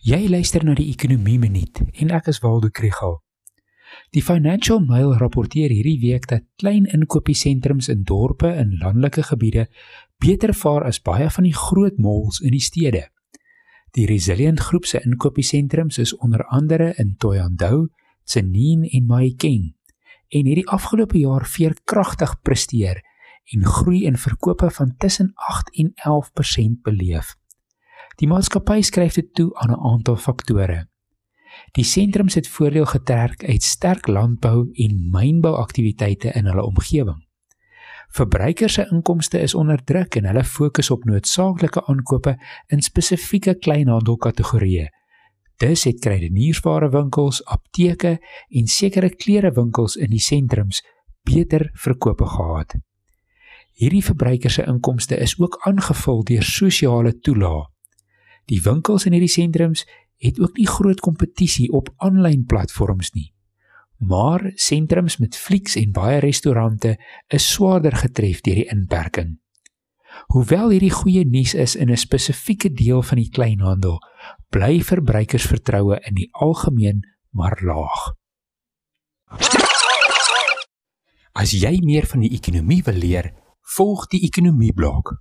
Jy luister na die Ekonomie Minuut en ek is Waldo Krügel. Die Financial Mail rapporteer hierdie week dat klein inkopiesentrums in dorpe en landelike gebiede beter vaar as baie van die groot malls in die stede. Die Resilient Groep se inkopiesentrums is onder andere in Thohoyandou, Tsenin en Mahikeng en hierdie afgelope jaar veerkragtig presteer en groei in verkope van tussen 8 en 11% beleef. Die maatskappy skryf dit toe aan 'n aantal faktore. Die sentrums het voordeel getrek uit sterk landbou en mynbouaktiwiteite in hulle omgewing. Verbruikers se inkomste is onder druk en hulle fokus op noodsaaklike aankope in spesifieke kleinhandelkategorieë. Dis het kruidenierswarewinkels, apteke en sekere klerewinkels in die sentrums beter verkope gehad. Hierdie verbruikers se inkomste is ook aangevul deur sosiale toelae. Die winkels in hierdie sentrums het ook nie groot kompetisie op aanlyn platforms nie. Maar sentrums met flieks en baie restaurante is swaarder getref deur die inperking. Hoewel hierdie goeie nuus is in 'n spesifieke deel van die kleinhandel, bly verbruikersvertroue in die algemeen maar laag. As jy meer van die ekonomie wil leer, volg die ekonomie blok.